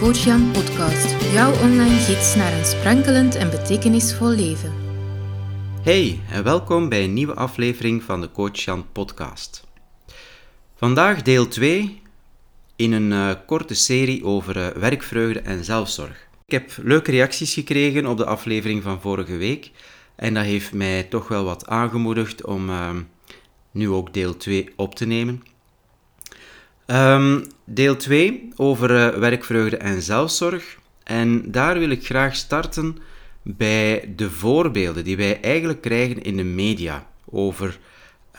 Coach Jan podcast, jouw online gids naar een sprankelend en betekenisvol leven. Hey en welkom bij een nieuwe aflevering van de Coach Jan podcast. Vandaag deel 2 in een uh, korte serie over uh, werkvreugde en zelfzorg. Ik heb leuke reacties gekregen op de aflevering van vorige week en dat heeft mij toch wel wat aangemoedigd om uh, nu ook deel 2 op te nemen. Um, deel 2 over uh, werkvreugde en zelfzorg. En daar wil ik graag starten bij de voorbeelden die wij eigenlijk krijgen in de media over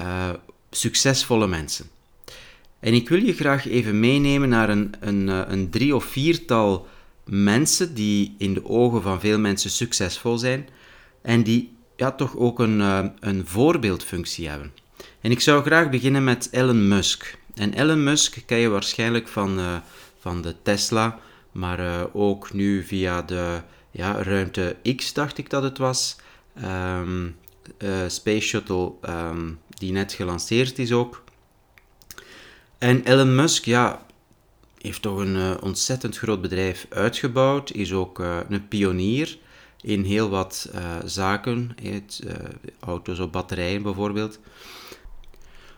uh, succesvolle mensen. En ik wil je graag even meenemen naar een, een, uh, een drie of viertal mensen die in de ogen van veel mensen succesvol zijn en die ja, toch ook een, een voorbeeldfunctie hebben. En ik zou graag beginnen met Elon Musk. En Elon Musk ken je waarschijnlijk van, uh, van de Tesla, maar uh, ook nu via de ja, ruimte X, dacht ik dat het was. Um, uh, Space Shuttle, um, die net gelanceerd is ook. En Elon Musk, ja, heeft toch een ontzettend groot bedrijf uitgebouwd, is ook een pionier in heel wat zaken, auto's op batterijen bijvoorbeeld.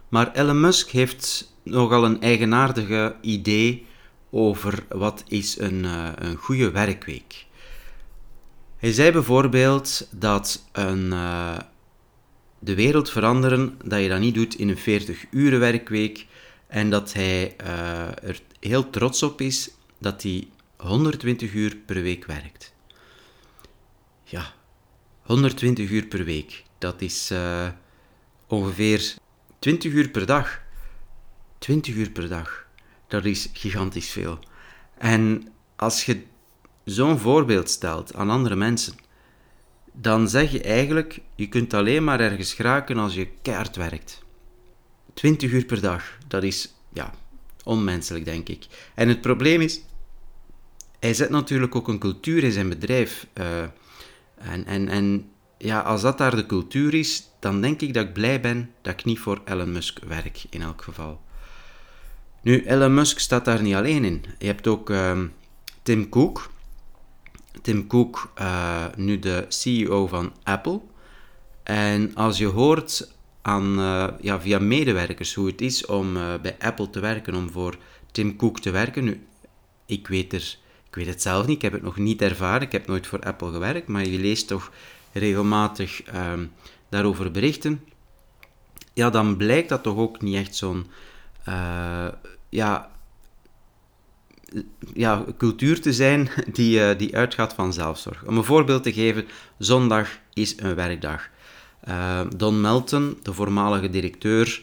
Maar Elon Musk heeft nogal een eigenaardige idee over wat is een, uh, een goede werkweek. Hij zei bijvoorbeeld dat een, uh, de wereld veranderen, dat je dat niet doet in een 40 uren werkweek en dat hij uh, er heel trots op is dat hij 120 uur per week werkt. Ja, 120 uur per week, dat is ongeveer 20 uur per dag. 20 uur per dag. Dat is gigantisch veel. En als je zo'n voorbeeld stelt aan andere mensen, dan zeg je eigenlijk, je kunt alleen maar ergens geraken als je keihard werkt. 20 uur per dag, dat is, ja, onmenselijk, denk ik. En het probleem is, hij zet natuurlijk ook een cultuur in zijn bedrijf. Uh, en, en, en ja, als dat daar de cultuur is, dan denk ik dat ik blij ben dat ik niet voor Elon Musk werk, in elk geval. Nu, Elon Musk staat daar niet alleen in. Je hebt ook uh, Tim Cook. Tim Cook, uh, nu de CEO van Apple. En als je hoort aan, uh, ja, via medewerkers hoe het is om uh, bij Apple te werken, om voor Tim Cook te werken. Nu, ik weet, er, ik weet het zelf niet, ik heb het nog niet ervaren, ik heb nooit voor Apple gewerkt, maar je leest toch regelmatig um, daarover berichten, ja, dan blijkt dat toch ook niet echt zo'n ja, ja, cultuur te zijn die, uh, die uitgaat van zelfzorg. Om een voorbeeld te geven, zondag is een werkdag. Uh, Don Melton, de voormalige directeur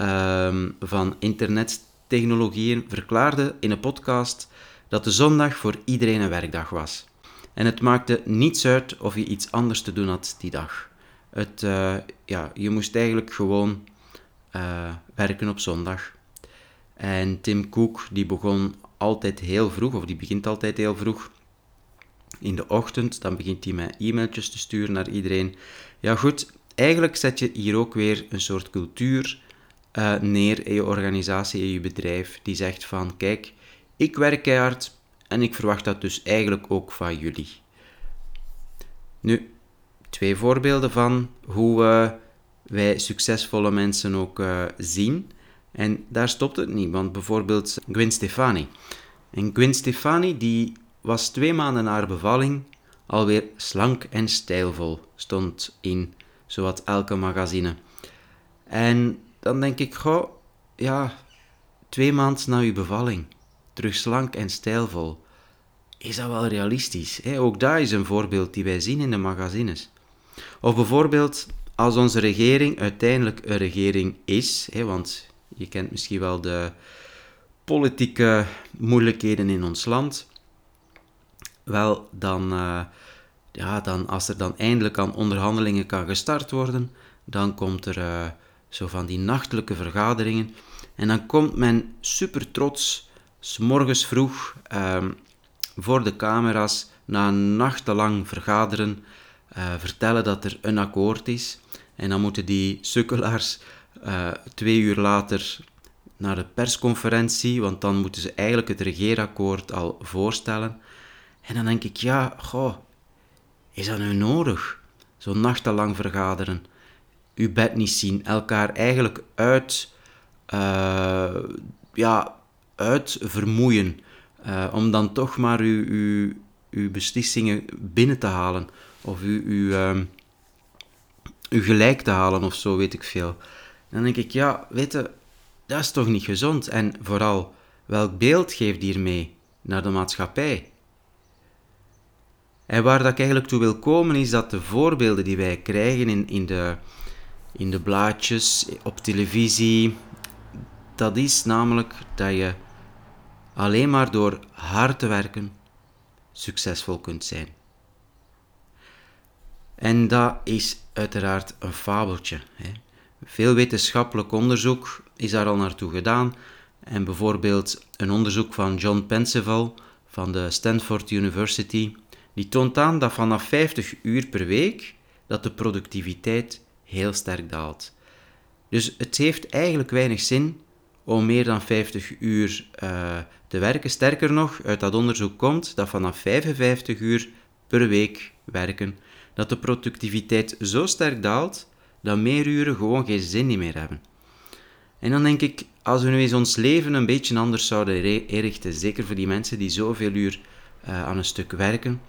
uh, van internettechnologieën, verklaarde in een podcast dat de zondag voor iedereen een werkdag was. En het maakte niets uit of je iets anders te doen had die dag. Het, uh, ja, je moest eigenlijk gewoon uh, werken op zondag. En Tim Cook die begon altijd heel vroeg, of die begint altijd heel vroeg in de ochtend. Dan begint hij met e-mailtjes te sturen naar iedereen. Ja goed, eigenlijk zet je hier ook weer een soort cultuur uh, neer in je organisatie, in je bedrijf, die zegt van kijk, ik werk keihard, en ik verwacht dat dus eigenlijk ook van jullie. Nu, twee voorbeelden van hoe uh, wij succesvolle mensen ook uh, zien. En daar stopt het niet, want bijvoorbeeld Gwen Stefani. En Gwen Stefani die was twee maanden na haar bevalling alweer slank en stijlvol, stond in zowat elke magazine. En dan denk ik, goh, ja, twee maanden na uw bevalling, terug slank en stijlvol is dat wel realistisch? Hè? Ook daar is een voorbeeld die wij zien in de magazines. Of bijvoorbeeld als onze regering uiteindelijk een regering is, hè, want je kent misschien wel de politieke moeilijkheden in ons land. Wel, dan, uh, ja, dan als er dan eindelijk aan onderhandelingen kan gestart worden, dan komt er uh, zo van die nachtelijke vergaderingen. En dan komt men super trots, s morgens vroeg, uh, voor de camera's na nachtenlang vergaderen uh, vertellen dat er een akkoord is. En dan moeten die sukkelaars uh, twee uur later naar de persconferentie, want dan moeten ze eigenlijk het regeerakkoord al voorstellen. En dan denk ik, ja, goh, is dat nu nodig? Zo nachtenlang vergaderen, uw bed niet zien, elkaar eigenlijk uit, uh, ja, uit vermoeien, uh, om dan toch maar uw, uw, uw beslissingen binnen te halen, of uw, uw, uh, uw gelijk te halen, of zo, weet ik veel. Dan denk ik, ja, weet je, dat is toch niet gezond? En vooral, welk beeld geeft hiermee naar de maatschappij? En waar dat ik eigenlijk toe wil komen, is dat de voorbeelden die wij krijgen in, in, de, in de blaadjes, op televisie, dat is namelijk dat je alleen maar door hard te werken succesvol kunt zijn. En dat is uiteraard een fabeltje. Hè. Veel wetenschappelijk onderzoek is daar al naartoe gedaan. En bijvoorbeeld een onderzoek van John Penseval van de Stanford University, die toont aan dat vanaf 50 uur per week dat de productiviteit heel sterk daalt. Dus het heeft eigenlijk weinig zin om meer dan 50 uur uh, te werken. Sterker nog, uit dat onderzoek komt dat vanaf 55 uur per week werken, dat de productiviteit zo sterk daalt dat meer uren gewoon geen zin meer hebben. En dan denk ik, als we nu eens ons leven een beetje anders zouden inrichten, zeker voor die mensen die zoveel uur uh, aan een stuk werken,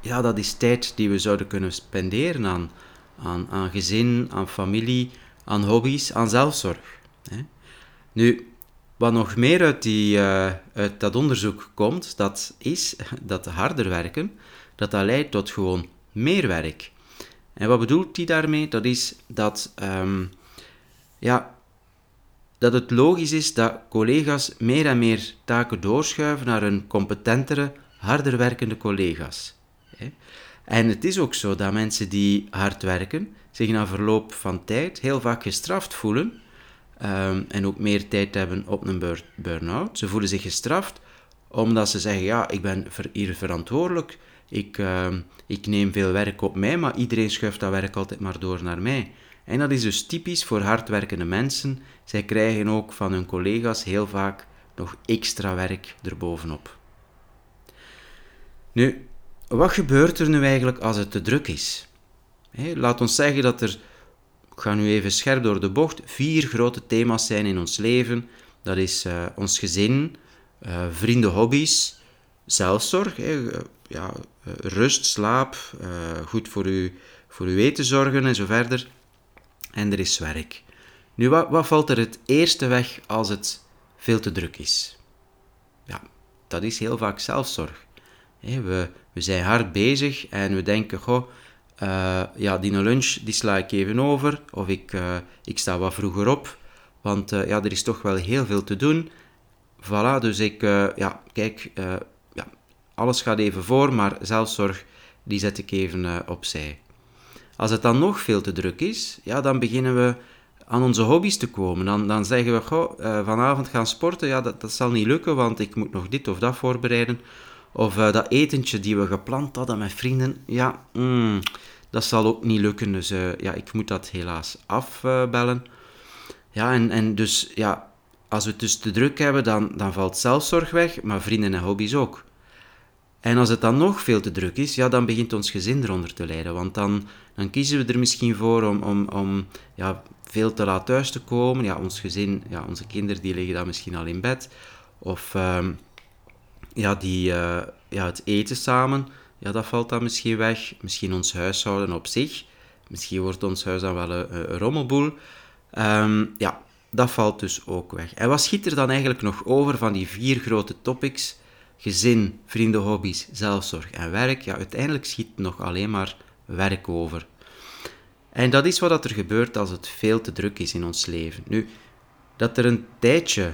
ja, dat is tijd die we zouden kunnen spenderen aan, aan, aan gezin, aan familie, aan hobby's, aan zelfzorg. Hè. Nu, wat nog meer uit, die, uh, uit dat onderzoek komt, dat is dat harder werken, dat dat leidt tot gewoon meer werk. En wat bedoelt hij daarmee? Dat is dat, um, ja, dat het logisch is dat collega's meer en meer taken doorschuiven naar hun competentere, harder werkende collega's. En het is ook zo dat mensen die hard werken zich na verloop van tijd heel vaak gestraft voelen um, en ook meer tijd hebben op een burn-out. Ze voelen zich gestraft omdat ze zeggen, ja, ik ben hier verantwoordelijk, ik, uh, ik neem veel werk op mij, maar iedereen schuift dat werk altijd maar door naar mij. En dat is dus typisch voor hardwerkende mensen. Zij krijgen ook van hun collega's heel vaak nog extra werk erbovenop. Nu, wat gebeurt er nu eigenlijk als het te druk is? laat ons zeggen dat er, ik ga nu even scherp door de bocht, vier grote thema's zijn in ons leven. Dat is uh, ons gezin, uh, vrienden, hobby's, zelfzorg, ja, eh, rust, slaap, goed voor, u, voor uw eten zorgen en zo verder. En er is werk. Nu, wat, wat valt er het eerste weg als het veel te druk is? Ja, dat is heel vaak zelfzorg. We, we zijn hard bezig en we denken, goh, uh, ja, die lunch die sla ik even over. Of ik, ik sta wat vroeger op, want ja, er is toch wel heel veel te doen. Voilà, dus ik, ja, kijk, alles gaat even voor, maar zelfzorg, die zet ik even opzij. Als het dan nog veel te druk is, ja, dan beginnen we aan onze hobby's te komen. Dan, dan zeggen we, goh, vanavond gaan sporten, ja, dat, dat zal niet lukken, want ik moet nog dit of dat voorbereiden. Of uh, dat etentje die we gepland hadden met vrienden, ja, mm, dat zal ook niet lukken. Dus ja, ik moet dat helaas afbellen. ja, en, en dus ja, als we het dus te druk hebben, dan, dan valt zelfzorg weg, maar vrienden en hobby's ook. En als het dan nog veel te druk is, ja, dan begint ons gezin eronder te lijden. Want dan, dan kiezen we er misschien voor om, om, om ja, veel te laat thuis te komen. Ja, ons gezin, ja, onze kinderen die liggen dan misschien al in bed. Of... Uh, ja, die, uh, ja, het eten samen, ja, dat valt dan misschien weg. Misschien ons huishouden op zich. Misschien wordt ons huis dan wel een, rommelboel. Um, ja, dat valt dus ook weg. En wat schiet er dan eigenlijk nog over van die vier grote topics? Gezin, vrienden, hobby's, zelfzorg en werk. Ja, uiteindelijk schiet nog alleen maar werk over. En dat is wat er gebeurt als het veel te druk is in ons leven. Nu, dat er een tijdje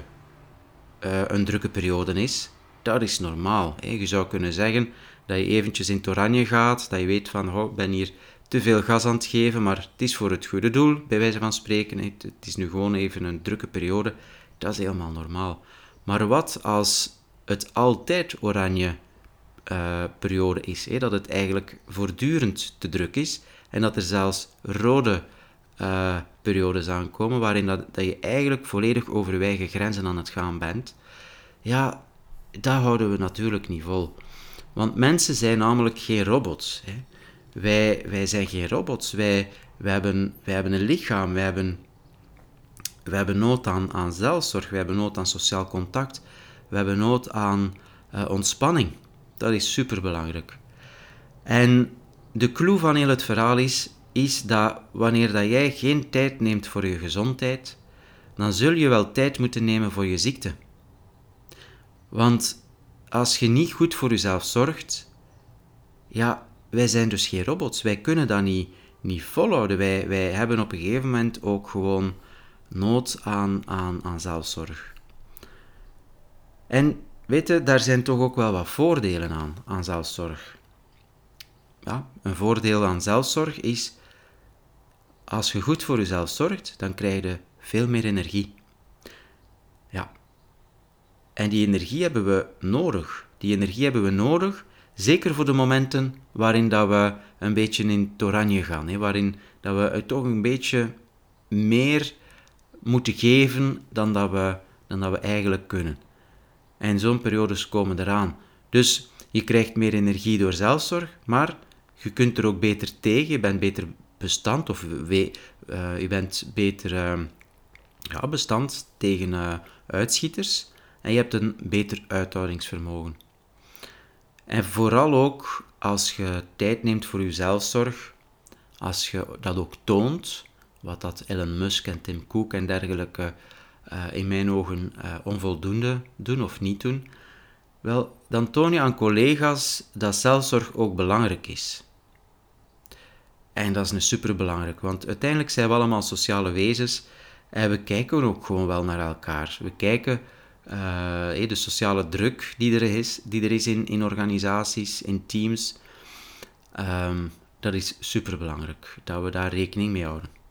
uh, een drukke periode is, dat is normaal. Je zou kunnen zeggen dat je eventjes in het oranje gaat, dat je weet van, ik ben hier te veel gas aan het geven, maar het is voor het goede doel, bij wijze van spreken. Het is nu gewoon even een drukke periode. Dat is helemaal normaal. Maar wat als het altijd oranje uh, periode is, hè? dat het eigenlijk voortdurend te druk is en dat er zelfs rode uh, periodes aankomen waarin dat, dat je eigenlijk volledig over je eigen grenzen aan het gaan bent. Ja, dat houden we natuurlijk niet vol. Want mensen zijn namelijk geen robots. Hè. Wij, wij zijn geen robots. Wij, wij, hebben, wij hebben een lichaam. Wij hebben, wij hebben nood aan, aan zelfzorg. Wij hebben nood aan sociaal contact. We hebben nood aan uh, ontspanning. Dat is superbelangrijk. En de clue van heel het verhaal is, is dat wanneer dat jij geen tijd neemt voor je gezondheid, dan zul je wel tijd moeten nemen voor je ziekte. Want als je niet goed voor jezelf zorgt, ja, wij zijn dus geen robots. Wij kunnen dat niet, niet volhouden. Wij, wij hebben op een gegeven moment ook gewoon nood aan, aan, aan zelfzorg. En weet je, daar zijn toch ook wel wat voordelen aan, aan zelfzorg. Ja, een voordeel aan zelfzorg is, als je goed voor jezelf zorgt, dan krijg je veel meer energie. Ja. En die energie hebben we nodig. Die energie hebben we nodig, zeker voor de momenten waarin dat we een beetje in het oranje gaan. Hè, waarin dat we toch een beetje meer moeten geven dan dat we, dan dat we eigenlijk kunnen. En zo'n periodes komen eraan. Dus je krijgt meer energie door zelfzorg, maar je kunt er ook beter tegen, je bent beter bestand of we, uh, je bent beter uh, ja, bestand tegen uh, uitschieters en je hebt een beter uithoudingsvermogen. En vooral ook als je tijd neemt voor je zelfzorg, als je dat ook toont, wat dat Elon Musk en Tim Cook en dergelijke in mijn ogen onvoldoende doen of niet doen, wel, dan toon je aan collega's dat zelfzorg ook belangrijk is. En dat is een superbelangrijk, want uiteindelijk zijn we allemaal sociale wezens en we kijken ook gewoon wel naar elkaar. We kijken uh, de sociale druk die er is, die er is in, in organisaties, in teams. Um, dat is superbelangrijk, dat we daar rekening mee houden.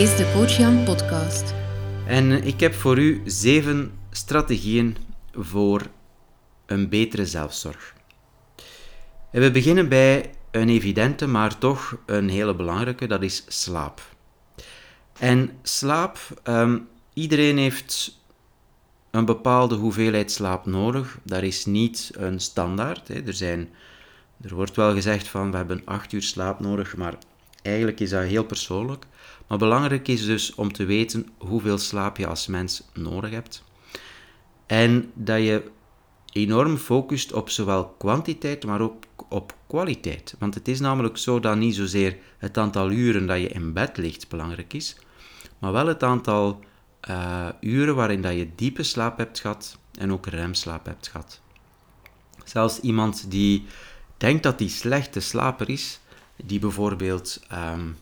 Is de Coach Jan podcast. En ik heb voor u zeven strategieën voor een betere zelfzorg. We beginnen bij een evidente, maar toch een hele belangrijke, dat is slaap. En slaap, um, iedereen heeft een bepaalde hoeveelheid slaap nodig. Dat is niet een standaard. Hè. Er, zijn, er wordt wel gezegd van we hebben acht uur slaap nodig, maar eigenlijk is dat heel persoonlijk. Maar belangrijk is dus om te weten hoeveel slaap je als mens nodig hebt. En dat je enorm focust op zowel kwantiteit, maar ook op kwaliteit. Want het is namelijk zo dat niet zozeer het aantal uren dat je in bed ligt belangrijk is, maar wel het aantal uh, uren waarin dat je diepe slaap hebt gehad en ook remslaap hebt gehad. Zelfs iemand die denkt dat hij slechte slaper is, die bijvoorbeeld um,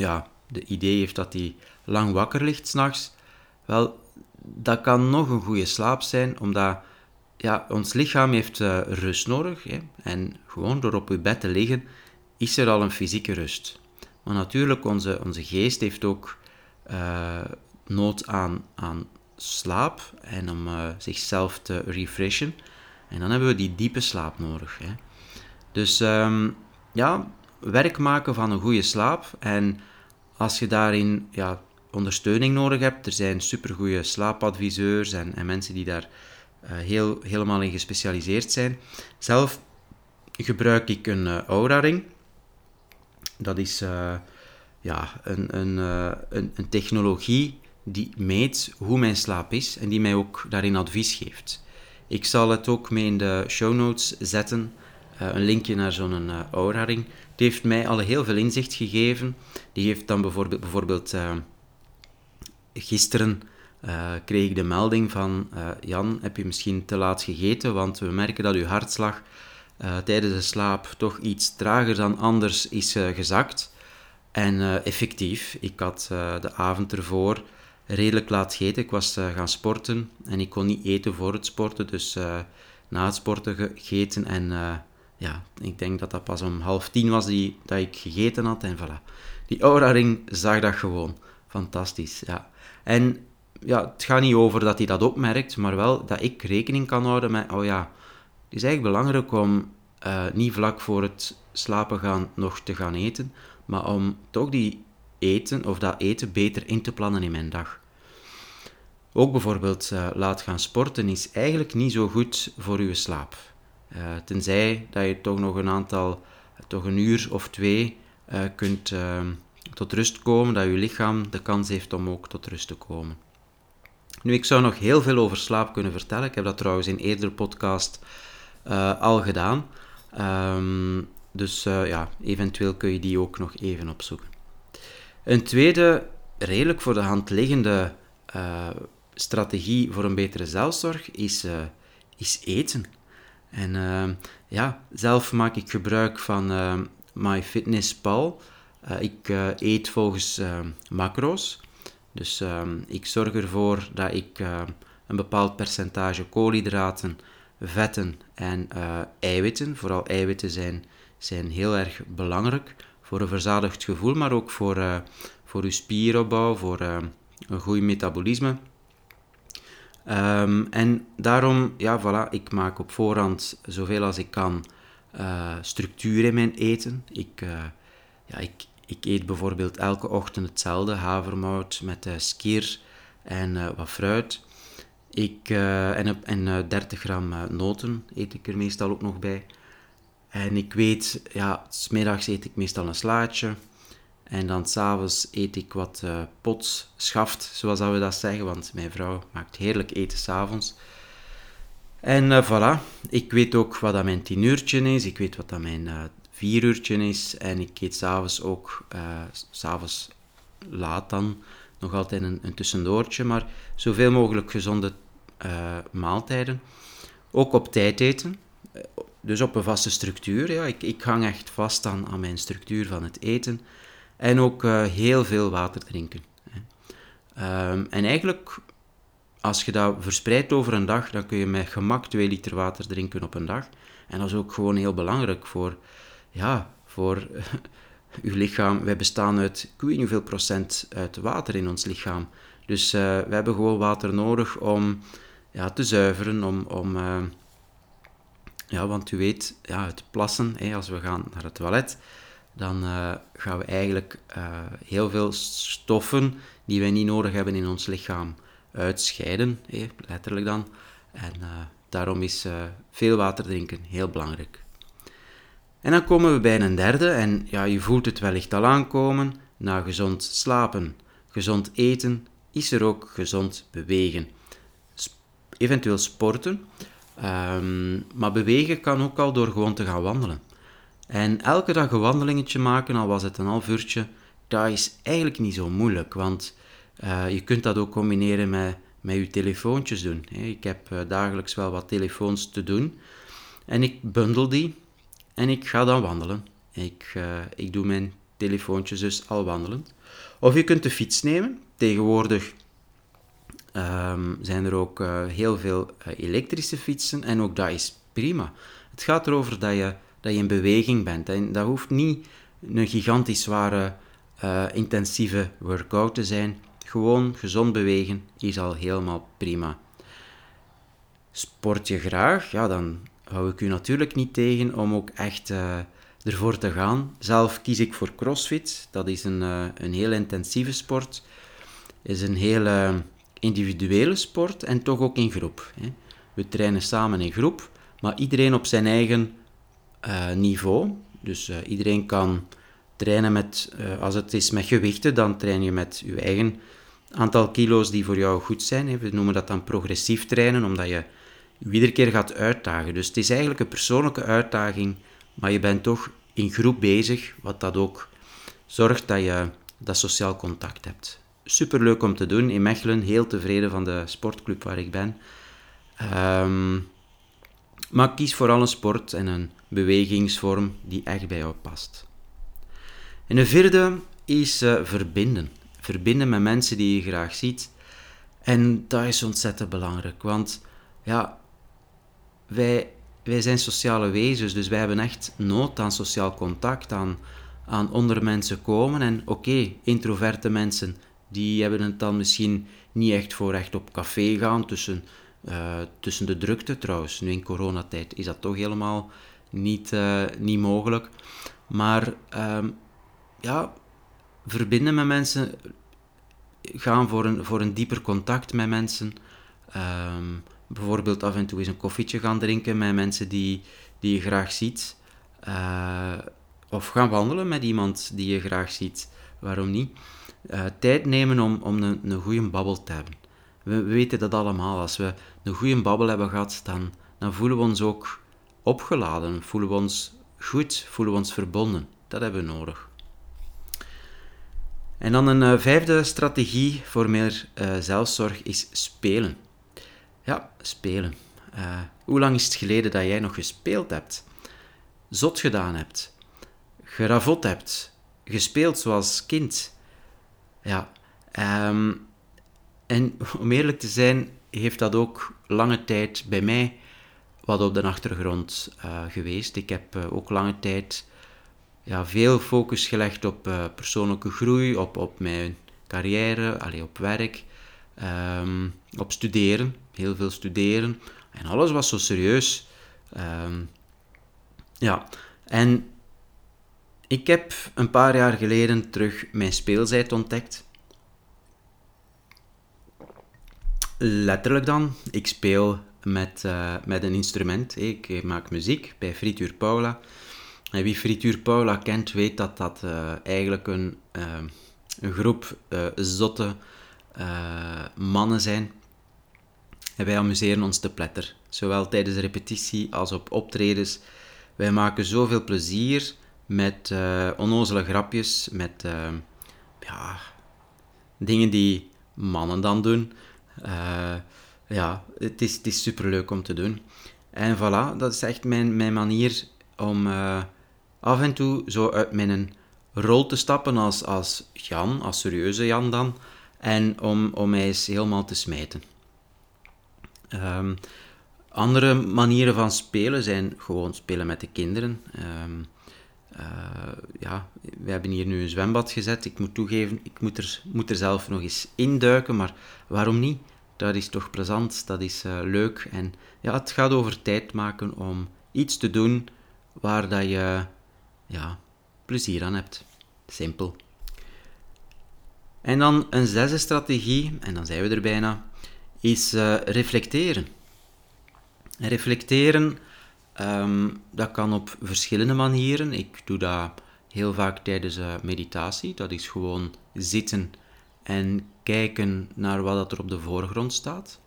ja, de idee heeft dat hij lang wakker ligt s'nachts, wel, dat kan nog een goede slaap zijn, omdat ja, ons lichaam heeft uh, rust nodig. Hè? En gewoon door op je bed te liggen, is er al een fysieke rust. Maar natuurlijk, onze, onze geest heeft ook uh, nood aan, aan slaap en om uh, zichzelf te refreshen. En dan hebben we die diepe slaap nodig. Hè? Dus um, ja, werk maken van een goede slaap. En als je daarin ja, ondersteuning nodig hebt, er zijn supergoeie slaapadviseurs en, en mensen die daar uh, heel, helemaal in gespecialiseerd zijn. Zelf gebruik ik een uh, Aura-ring. Dat is uh, ja, een, een, een, een, technologie die meet hoe mijn slaap is en die mij ook daarin advies geeft. Ik zal het ook mee in de show notes zetten, een linkje naar zo'n Aura-ring. Die heeft mij al heel veel inzicht gegeven. Die heeft dan bijvoorbeeld, bijvoorbeeld gisteren uh, kreeg ik de melding van Jan, heb je misschien te laat gegeten, want we merken dat uw hartslag tijdens de slaap toch iets trager dan anders is gezakt. En effectief, ik had de avond ervoor redelijk laat gegeten. Ik was gaan sporten en ik kon niet eten voor het sporten, dus na het sporten gegeten. En ja, ik denk dat dat pas om half tien was die, dat ik gegeten had. En voilà, die Aura-ring zag dat gewoon. Fantastisch, ja. En ja, het gaat niet over dat hij dat opmerkt, maar wel dat ik rekening kan houden met, oh ja, het is eigenlijk belangrijk om eh, niet vlak voor het slapen gaan nog te gaan eten, maar om toch die eten of dat eten beter in te plannen in mijn dag. Ook bijvoorbeeld uh, laat gaan sporten is eigenlijk niet zo goed voor uw slaap. Uh, tenzij dat je toch nog een aantal, toch een uur of twee kunt tot rust komen, dat je lichaam de kans heeft om ook tot rust te komen. Nu, ik zou nog heel veel over slaap kunnen vertellen. Ik heb dat trouwens in eerdere podcast uh, al gedaan. Um, dus ja, eventueel kun je die ook nog even opzoeken. Een tweede, redelijk voor de hand liggende strategie voor een betere zelfzorg is, is eten. En ja, zelf maak ik gebruik van MyFitnessPal. ik eet volgens macro's. Dus ehm, ik zorg ervoor dat ik een bepaald percentage koolhydraten, vetten en uh, eiwitten, vooral eiwitten zijn, zijn heel erg belangrijk voor een verzadigd gevoel, maar ook voor, voor uw spieropbouw, voor een goed metabolisme. Um, en daarom, ja, voilà, ik maak op voorhand zoveel als ik kan structuur in mijn eten. Ik, ja, ik, ik eet bijvoorbeeld elke ochtend hetzelfde, havermout met uh, skier en wat fruit. Ik, en en 30 gram noten eet ik er meestal ook nog bij. En ik weet, ja, smiddags eet ik meestal een slaatje. En dan s'avonds eet ik wat pots, schaft, zoals dat we dat zeggen, want mijn vrouw maakt heerlijk eten s'avonds. En voilà, ik weet ook wat dat mijn tienuurtje is, ik weet wat dat mijn vier uurtje is. En ik eet s'avonds ook, uh, s'avonds laat dan, nog altijd een, een tussendoortje. Maar zoveel mogelijk gezonde uh, maaltijden. Ook op tijd eten. Eh, dus op een vaste structuur. Ja. Ik, ik hang echt vast aan mijn structuur van het eten. En ook uh, heel veel water drinken. Um, en eigenlijk, als je dat verspreidt over een dag, dan kun je met gemak 2 liter water drinken op een dag. En dat is ook gewoon heel belangrijk voor ja, voor uw lichaam. Wij bestaan uit, hoeveel procent uit water in ons lichaam. Dus uh, we hebben gewoon water nodig om ja, te zuiveren, om, om uh, ja, want u weet, ja, het plassen, hè, als we gaan naar het toilet, dan uh, gaan we eigenlijk heel veel stoffen die wij niet nodig hebben in ons lichaam uitscheiden, letterlijk dan. En daarom is veel water drinken heel belangrijk. En dan komen we bij een derde, en ja, je voelt het wellicht al aankomen. Na gezond slapen, gezond eten, is er ook gezond bewegen. eventueel sporten, um, maar bewegen kan ook al door gewoon te gaan wandelen. En elke dag een wandelingetje maken, al was het een half uurtje, dat is eigenlijk niet zo moeilijk, want uh, je kunt dat ook combineren met, met je telefoontjes doen. Ik heb uh, dagelijks wel wat telefoons te doen en ik bundel die en ik ga dan wandelen. Ik, uh, ik doe mijn telefoontjes dus al wandelend. Of je kunt de fiets nemen. Tegenwoordig um, zijn er ook heel veel elektrische fietsen en ook dat is prima. Het gaat erover dat je, dat je in beweging bent. En dat hoeft niet een gigantisch zware, intensieve workout te zijn. Gewoon gezond bewegen is al helemaal prima. Sport je graag, ja, dan hou ik u natuurlijk niet tegen om ook echt uh, ervoor te gaan. Zelf kies ik voor CrossFit. Dat is een, uh, een heel intensieve sport. is een hele individuele sport en toch ook in groep. Hè. We trainen samen in groep, maar iedereen op zijn eigen uh, niveau. Dus iedereen kan trainen met, als het is met gewichten, dan train je met je eigen aantal kilo's die voor jou goed zijn. We noemen dat dan progressief trainen, omdat je je iedere keer gaat uitdagen. Dus het is eigenlijk een persoonlijke uitdaging, maar je bent toch in groep bezig, wat dat ook zorgt dat je dat sociaal contact hebt. Superleuk om te doen. In Mechelen heel tevreden van de sportclub waar ik ben. Um, maar kies vooral een sport en een bewegingsvorm die echt bij jou past. En de vierde is uh, verbinden. Verbinden met mensen die je graag ziet. En dat is ontzettend belangrijk, want ja, wij, wij zijn sociale wezens, dus wij hebben echt nood aan sociaal contact, aan, aan onder mensen komen. En oké, introverte mensen, die hebben het dan misschien niet echt voor echt op café gaan tussen, uh, tussen de drukte trouwens. Nu in coronatijd is dat toch helemaal niet, niet mogelijk. Maar ehm, ja, verbinden met mensen, gaan voor een, voor een dieper contact met mensen. Ehm, bijvoorbeeld af en toe eens een koffietje gaan drinken met mensen die, die je graag ziet. Uh, of gaan wandelen met iemand die je graag ziet. Waarom niet? Tijd nemen om, om een, een goede babbel te hebben. We, we, weten dat allemaal. Als we een goede babbel hebben gehad, dan, dan voelen we ons ook opgeladen. Voelen we ons goed, voelen we ons verbonden. Dat hebben we nodig. En dan een uh, vijfde strategie voor meer uh, zelfzorg is spelen. Ja, spelen. Uh, hoe lang is het geleden dat jij nog gespeeld hebt? Zot gedaan hebt? Geravot hebt? Gespeeld zoals kind? Ja, um, en om eerlijk te zijn, heeft dat ook lange tijd bij mij wat op de achtergrond geweest. Ik heb ook lange tijd ja, veel focus gelegd op uh, persoonlijke groei, op, op mijn carrière, allee, op werk, um, op studeren, heel veel studeren. En alles was zo serieus. Um, ja, en ik heb een paar jaar geleden terug mijn speelzijd ontdekt. Letterlijk dan, ik speel met, uh, met een instrument. Ik maak muziek bij Frituur Paula. En wie Frituur Paula kent, weet dat dat uh, eigenlijk een, een groep zotte mannen zijn. En wij amuseren ons te pletter, zowel tijdens de repetitie als op optredens. Wij maken zoveel plezier met onnozele grapjes, met ja, dingen die mannen dan doen. Ja, het is, het is superleuk om te doen. En voilà, dat is echt mijn, mijn manier om af en toe zo uit mijn rol te stappen als, als Jan, als serieuze Jan dan, en om, om mij eens helemaal te smijten. Um, andere manieren van spelen zijn gewoon spelen met de kinderen. Um, uh, ja, we hebben hier nu een zwembad gezet. Ik moet toegeven, ik moet er, moet er zelf nog eens induiken, maar waarom niet? Dat is toch plezant, dat is uh, leuk. En ja, het gaat over tijd maken om iets te doen waar dat je ja, plezier aan hebt. Simpel. En dan een zesde strategie, en dan zijn we er bijna, is uh, reflecteren. reflecteren, um, dat kan op verschillende manieren. Ik doe dat heel vaak tijdens uh, meditatie. Dat is gewoon zitten en kijken naar wat er op de voorgrond staat.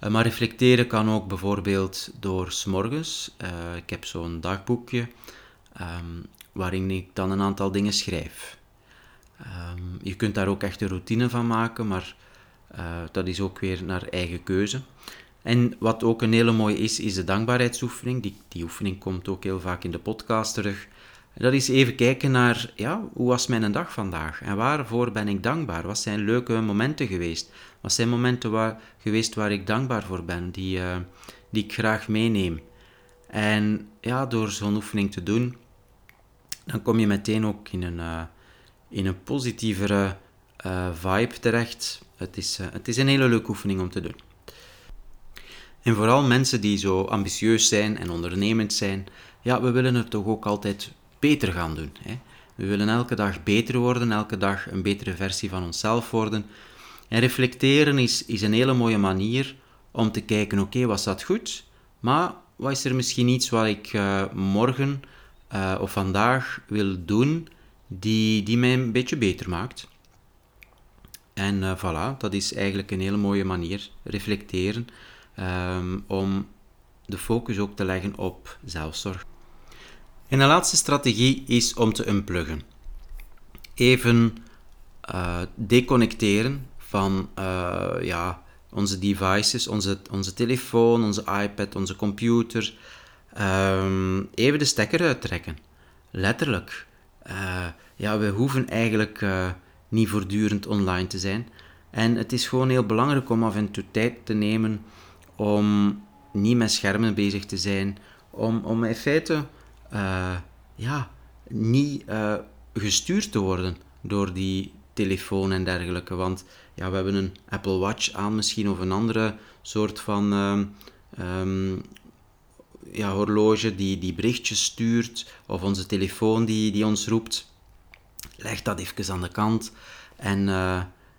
Uh, maar reflecteren kan ook bijvoorbeeld door s'morgens. ik heb zo'n dagboekje um, waarin ik dan een aantal dingen schrijf. Um, je kunt daar ook echt een routine van maken, maar uh, dat is ook weer naar eigen keuze. En wat ook een hele mooie is, is de dankbaarheidsoefening. Die, die oefening komt ook heel vaak in de podcast terug. Dat is even kijken naar, ja, hoe was mijn dag vandaag? En waarvoor ben ik dankbaar? Wat zijn leuke momenten geweest? Wat zijn momenten waar, geweest waar ik dankbaar voor ben, die, uh, die ik graag meeneem? En ja, door zo'n oefening te doen, dan kom je meteen ook in een, uh, in een positievere uh, vibe terecht. Het is, het is een hele leuke oefening om te doen. En vooral mensen die zo ambitieus zijn en ondernemend zijn, ja, we willen het toch ook altijd beter gaan doen. Hè? We willen elke dag beter worden, elke dag een betere versie van onszelf worden. En reflecteren is, is een hele mooie manier om te kijken, oké, was dat goed? Maar wat is er misschien iets wat ik uh, morgen uh, of vandaag wil doen die, die mij een beetje beter maakt? En uh, voilà, dat is eigenlijk een hele mooie manier, reflecteren, um, om de focus ook te leggen op zelfzorg. En de laatste strategie is om te unpluggen. Even deconnecteren van ja, onze devices, onze, onze telefoon, onze iPad, onze computer, um, even de stekker uittrekken. Letterlijk. Uh, ja, we hoeven eigenlijk uh, niet voortdurend online te zijn. En het is gewoon heel belangrijk om af en toe tijd te nemen om niet met schermen bezig te zijn, om, om in feite uh, ja, niet gestuurd te worden door die telefoon en dergelijke. Want ja, we hebben een Apple Watch aan misschien of een andere soort van um, ja, horloge die, die berichtjes stuurt, of onze telefoon die, die ons roept. Leg dat even aan de kant en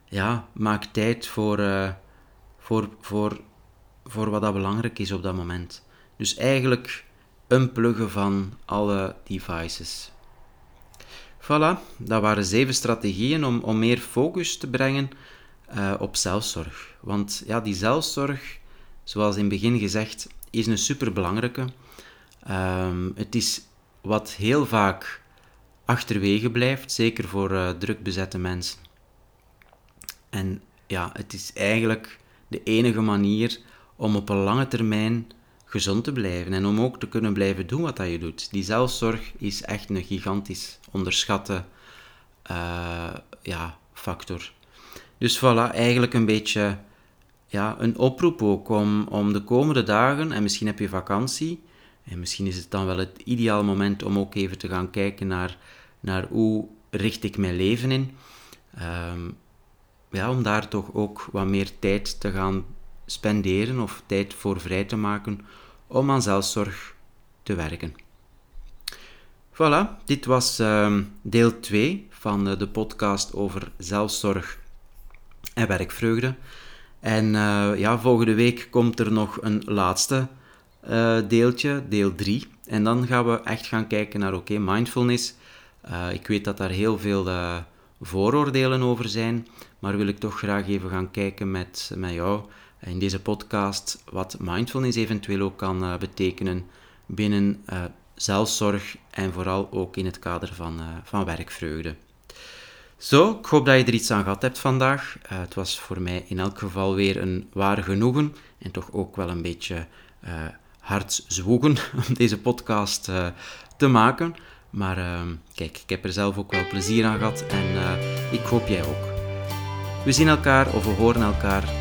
ja, maak tijd voor, voor, voor, voor wat dat belangrijk is op dat moment. Dus eigenlijk unpluggen van alle devices. Voilà, dat waren zeven strategieën om, om meer focus te brengen uh, op zelfzorg. Want ja, die zelfzorg, zoals in het begin gezegd, is een superbelangrijke. Um, het is wat heel vaak achterwege blijft, zeker voor uh, druk bezette mensen. En ja, het is eigenlijk de enige manier om op een lange termijn gezond te blijven en om ook te kunnen blijven doen wat dat je doet. Die zelfzorg is echt een gigantisch onderschatte uh, ja, factor. Dus voilà, eigenlijk een beetje ja, een oproep ook om, om de komende dagen, en misschien heb je vakantie, en misschien is het dan wel het ideaal moment om ook even te gaan kijken naar, naar hoe richt ik mijn leven in. Um, ja, om daar toch ook wat meer tijd te gaan spenderen of tijd voor vrij te maken om aan zelfzorg te werken. Voilà, dit was uh, deel 2 van uh, de podcast over zelfzorg en werkvreugde. En uh, ja, volgende week komt er nog een laatste uh, deeltje, deel 3. En dan gaan we echt gaan kijken naar, oké, mindfulness. ik weet dat daar heel veel vooroordelen over zijn, maar wil ik toch graag even gaan kijken met, met jou in deze podcast wat mindfulness eventueel ook kan uh, betekenen binnen uh, zelfzorg en vooral ook in het kader van, uh, van werkvreugde. Zo, ik hoop dat je er iets aan gehad hebt vandaag. het was voor mij in elk geval weer een waar genoegen en toch ook wel een beetje hard zwoegen om deze podcast te maken. Maar ehm, kijk, ik heb er zelf ook wel plezier aan gehad en ik hoop jij ook. We zien elkaar of we horen elkaar